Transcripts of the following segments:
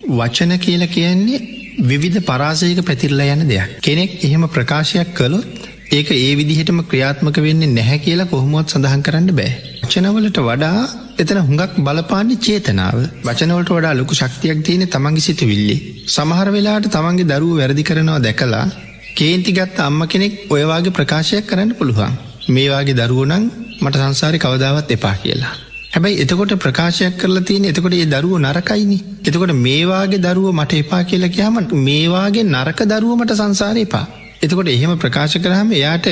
වචන කියල කියන්නේ විවිධ පරාසයක පැතිරලා යන දෙයක්. කෙනෙක් එහෙම ප්‍රකාශයක් කළොත් ඒක ඒ විදිහටම ක්‍රියාත්මක වෙන්නේ නැහැ කියලා කොහොමුවත් සඳහන් කරන්න බෑ. වචනවලට වඩා එතන හුඟක් බලපාන්නේ චේතනාව වචනවලට වඩා ලොකු ශක්තියක් තියෙන තමන්ගේ සිත විල්ලි. සමහර වෙලාට තමන්ගේ දරුව වැරදි කරනවා දැකලා කේන්ති ගත්ත අම්ම කෙනෙක් ඔයවාගේ ප්‍රකාශයක් කරන්න පුළුවන්. මේවාගේ දරුවනං මට සංසාරි කවදාවත් එපා කියලා. හැබැයි එතකොට ප්‍රකාශයක් කරලා තියෙන එතකොට ඒ දරුව නරකයිනි. එතකොට මේවාගේ දරුව මට එපා කියලා කියහම මේවාගේ නරක දරුවමට සංසාර එපා. එතකොට එහෙම ප්‍රකාශ කරහම එයාට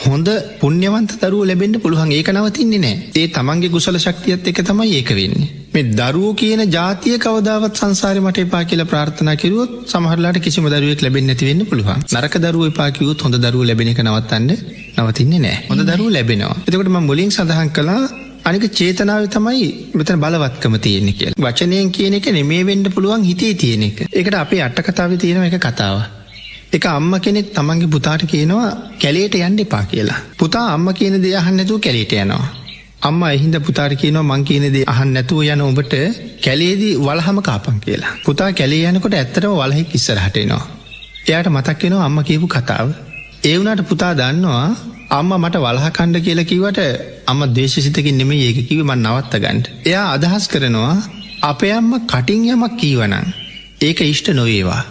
හොඳ පුුණ්‍යවන්ත දරුව ලැබෙන්ට පුළුවන් ඒක නවතින්නේ නෑ ඒ තමන්ගේ කුසල ශක්තියත් එක තමයි ඒක වෙන්නේ. මේ දරුවෝ කියන ජාතිය කවදාවත් සංසාර මට එපා කියලා ප්‍රාර්ථනා කිරුවොත් සමහරලාට කිසිම දරුවෙක් ලැබෙන් නැතිවෙන්න පුළුවන් නරක දරුව පාකිවුත් හොඳ දරුව ලැබෙන එක නවත්තන්න නවතින්නේ නෑ හොඳ දරුව ලැබෙනවා එතකොට ම මුලින් සඳහන් කලා අනික චේතනාව තමයි මෙතන බලවත්කම තියෙන කිය වචනයෙන් කියන එක නෙමේ වෙන්ඩ පුළුවන් හිතේ තියෙන එක එකට අපේ අට්ට කතාව තියෙන එක කතාව එක අම්ම කෙනෙක් තමන්ගේ පුතාට කියනවා කැලේට යන්න එපා කියලා. පුතා අම්ම කියන දේ අහන්නැතුව කැලේට යනවා. අම්ම එහින්ද පුතාට කියනවා මං කියන දේ අහන් නැතුව යන ඔබට කැලේදී වලහම කාපන් කියලා. පුතා කැලේ යනකොට ඇත්තටම වලහෙක් ඉස්සරහටෙනවා. එයාට මතක් වෙනවා අම්ම කියපු කතාව. ඒ වුණට පුතා දන්නවා අම්ම මට වලහකණ්ඩ කියලා කිවට අම්ම දේශසිතකින් නෙමේ ඒක කිව මන් නවත්ත ගන්ට. එයා අදහස් කරනවා අපේ අම්ම කටින් යමක් කීවනං ඒක ඉෂ්ට නොවේවා.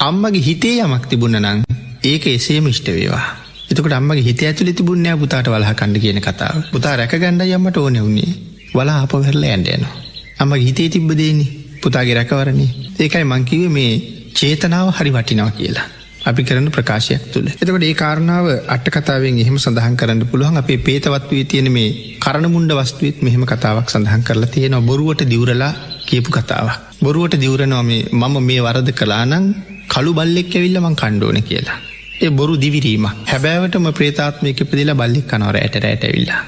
අම්මගේ හිතේ යමක් තිබුණ නං ඒක එසේම ඉෂ්ට වේවා. එතකට අම්මගේ හිත ඇතුලි තිබුණෑ පුතාට වලහ කණ්ඩ කියන කතාව පුතා රැකගණ්ඩ යම්මට ඕන වුණේ වලා අප වෙරල ඇන්ඩයනවා. අම්ම හිතේ තිබ්බදේනි පුතාගේ රැකවරණය ඒකයි මංකිව මේ චේතනාව හරි වටිනවා කියලා. අපි කරන ප්‍රකාශයක් තුළ එතකට ඒ කාරණාව අට කතාවෙන් එහෙම සඳහන් කරන්න පුළුවන් අපේ පේතවත්වී තියෙන මේ කරණමුන්ඩ වස්තුවත් මෙහෙම කතාවක් සඳහන් කරලා තියෙන බොරුවට දිවරලා කියපු කතාවක්. බොරුවට දිවරනවා මේ මම මේ වරද කලානං කළු බල්ලෙක් ඇවිල්ලමං කණ්ඩෝන කියලා. ඒ බොරු දිවිරීම හැබෑවටම ප්‍රේතාත්මයක පදිලා බල්ලෙක් කනවර ඇට රෑට ඇවිල්ලා.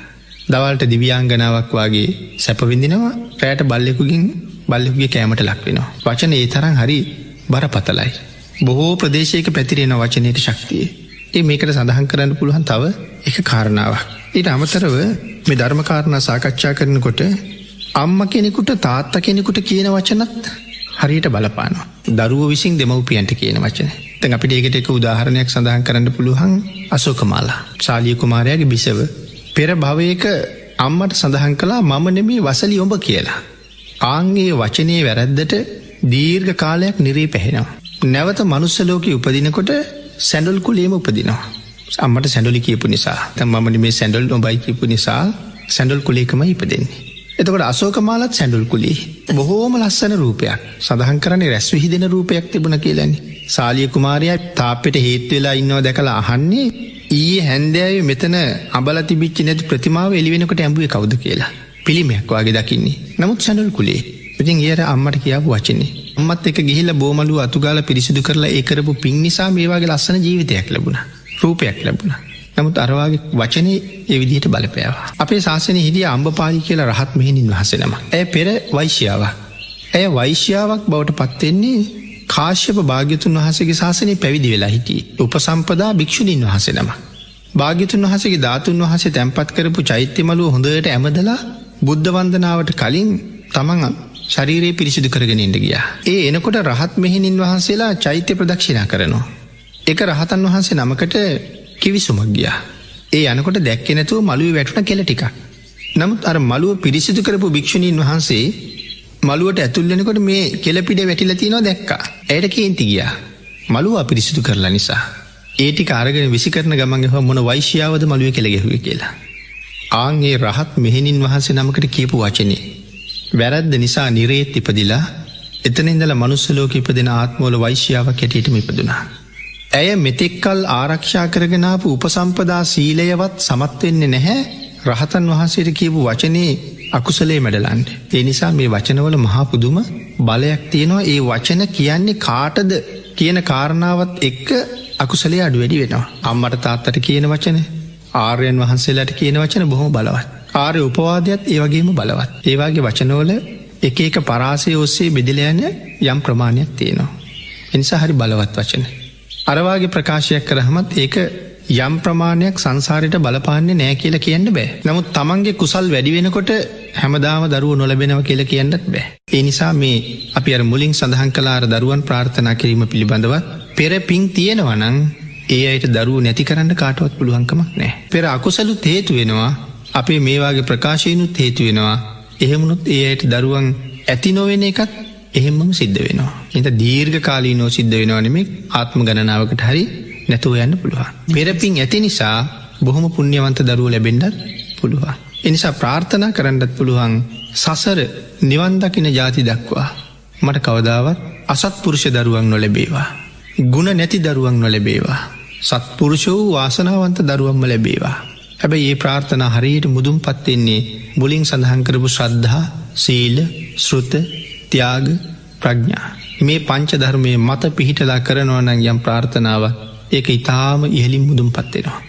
දවල්ට දිවියංගනාවක් වගේ සැපවිඳිනවා රෑට බල්ලෙකුගින් බල්ලෙකුගේ කෑමට ලක්වෙනවා. වචන ඒ තරන් හරි බර පතලයි. බොහෝ ප්‍රදේශයක පැතිරෙන වචනයට ශක්තිය. ඒ මේකට සඳහන් කරන්න පුළුවන් තව එක කාරණාවක්. ඊට අමතරව මේ ධර්මකාරණ සාකච්ඡා කරනකොට අම්ම කෙනෙකුට තාත්ත කෙනෙකුට කියන වචනත් හරියට බලපානවා. දරුව විසින් දෙමවපියන්ට කියන වචන. තැන් අපිට ඒකට එක උදාහරණයක් සඳහන් කරන්න පුළුවන් අසෝකමාලා ශාලිය කුමාරයාගේ බිසව. පෙර භවයක අම්මට සඳහන් කලා මම නෙමේ වසලි ඔඹ කියලා. ආංගේ වචනය වැරැද්දට දීර්ඝ කාලයක් නිරේ පැහෙනවා. නැවත මනුස්සලෝක උපදිනකොට සැඩල් කුලේම උපදිනවා. අම්මට සැඩලි කියපු නිසා තැ මමන මේ සැඩල් ඔබයි කියපු නිසා සැඩල් කුලේකම ඉපදෙන්නේ. එතකොට අසෝකමාලත් සැඩුල් කුලි. බොහෝම ලස්සන රූපයක්. සඳහන් කරන්නේ රැස් විහිදෙන රූපයක් තිබුණ කියලනි. සාලිය කුමාරයක් තාපෙට හේත්වෙලා ඉන්නවා දැකලා අහන්නේ ඊයේ හැන්දෑව මෙතන අබල තිබිච්චි නැති ප්‍රතිමාව එලිවෙනකට ඇඹුවේ කවුද කියලා. පිළිමයක් වගේ දකින්නේ. නමුත් සැඩුල් කුලේ. ඉතින් ඒයට අම්මට කියාපු වචනේ. අම්මත් එක ගිහිල බෝමලු අතුගාල පිරිසිදු කරලා ඒකරපු පින් නිසා මේවාගේ ලස්සන ජීවිතයක් ලැබුණ රූපයක් ලැබුණ නමුත් අරවාගේ වචනය එවිදිහට බලපෑව. අපේ ශාසන හිදිය අම්බපාලි කියලා රහත් මෙහිනින් වහසෙනම. ඇය පෙර වෛශ්‍යාව. ඇය වෛශ්‍යාවක් බවට පත්වෙන්නේ කාශ්‍යප භාග්‍යතුන් වහසගේ ශාසනය පැවිදි වෙලා හිටිය. උපසම්පදා භික්ෂුණීන් වහසෙනම. භාග්‍යතුන් වහසගේ ධාතුන් වහස තැන්පත් කරපු චෛත්‍යමලුව හොඳට ඇමදලා බුද්ධ වන්දනාවට කලින් තමන් ශරීරයේ පිරිසිදු කරගෙනෙන්ට ගියා. ඒ එනකොට රහත් මෙහිනින් වහන්සේලා චෛත්‍ය ප්‍රදක්ෂිනා කරනවා. එක රහතන් වහන්සේ නමකට කිවිසුමක් ගියා. ඒ යනකොට දැක්ක නැතුව මළුව වැටුන කෙල ටික. නමුත් අර මළුව පිරිසිදු කරපු භික්ෂණීන් වහන්සේ මළුවට ඇතුල්ලෙනකොට මේ කෙලපිඩ වැටිල තියනවා දැක්කා. ඇයට කේන්ති ගියා. මළුව පිරිසිදු කරලා නිසා. ඒටි කාරගෙන විසි කරන ගමන්ගහ මොන වෛශ්‍යාවද මළුව කෙළගෙහුව කියලා. ආන්ගේ රහත් මෙහෙණින් වහන්සේ නමකට කියපු වචනේ. වැරද්ද නිසා නිරේත් ඉපදිලා එතනින්දල මනුස්සලෝක ඉපදෙන ආත්මෝල වෛශ්‍යාවක් කැටියටම ඉපදුනා. ඇය මෙතෙක්කල් ආරක්ෂා කරගෙනාපු උපසම්පදා සීලයවත් සමත්වෙන්නේ නැහැ රහතන් වහන්සේට කියපු වචනේ අකුසලේ මැඩලන්ට. ඒ නිසා මේ වචනවල මහාපුදුම බලයක් තියෙනවා ඒ වචන කියන්නේ කාටද කියන කාරණාවත් එක්ක අකුසලේ අඩු වැඩි වෙනවා. අම්මට තාත්තට කියන වචන ආර්යන් වහන්සේලාට කියන වචන බොහොම බලවත්. ආරය උපවාදයක් ඒවගේම බලවත්. ඒවාගේ වචනෝල එක එක පරාසය ඔස්සේ බෙදිලයන යම් ප්‍රමාණයක් තියෙනවා. එනිසා හරි බලවත් වචන. අරවාගේ ප්‍රකාශයක් කරහමත් ඒක යම් ප්‍රමාණයක් සංසාරයට බලපාන්නේ නෑ කියල කියන්න බෑ නමුත් තමන්ගේ කුසල් වැඩි වෙනකොට හැමදාම දරුව නොලබෙනව කියල කියන්නත් බෑ. ඒ නිසා මේ අපි අර මුලින් සඳහන් කලාර දරුවන් ප්‍රාර්ථනා කිරීම පිළිබඳවත් පෙර පින් තියෙනවනං ඒ අයට දරුව නැති කරන්න කාටවත් පුළුවන්කමක් නෑ. පෙර අකුසලුත් හේතු වෙනවා අපේ මේවාගේ ප්‍රකාශයනුත් හේතු වෙනවා එහෙමුණුත් ඒ අයට දරුවන් ඇති නොවෙන එකත් එහෙමම සිද්ධ වෙනවා. එත දීර්ඝ කාලී නෝ සිද්ධ වෙනවානෙමෙක් ආත්ම ගණනාවකට හරි නැතුව යන්න පුළුවන්. පෙරපින් ඇති නිසා බොහොම පුුණ්්‍යවන්ත දරුව ලැබෙන්ඩත් පුළුවන්. එනිසා ප්‍රාර්ථනා කරන්නත් පුළුවන් සසර නිවන්දකින ජාති දක්වා. මට කවදාවත් අසත්පුරුෂ දරුවන් නොලැබේවා. ගුණ නැති දරුවන් නොලැබේවා. සත්පුරුෂ වූ වාසනාවන්ත දරුවම්ම ලැබේවා. හැබැයි ඒ ප්‍රාර්ථනා හරියට මුදුම් පත්වෙන්නේ බුලින් සඳහංකරපු ශ්‍රද්ධහා සීල ශෘත ත්‍යාග ප්‍රඥා. මේ පංච ධර්මය මත පිහිටලා කරනවනං යම් ප්‍රාර්ථනාව ඒක ඉතාම ඉහලින් මුදුම් පත්වෙනවා.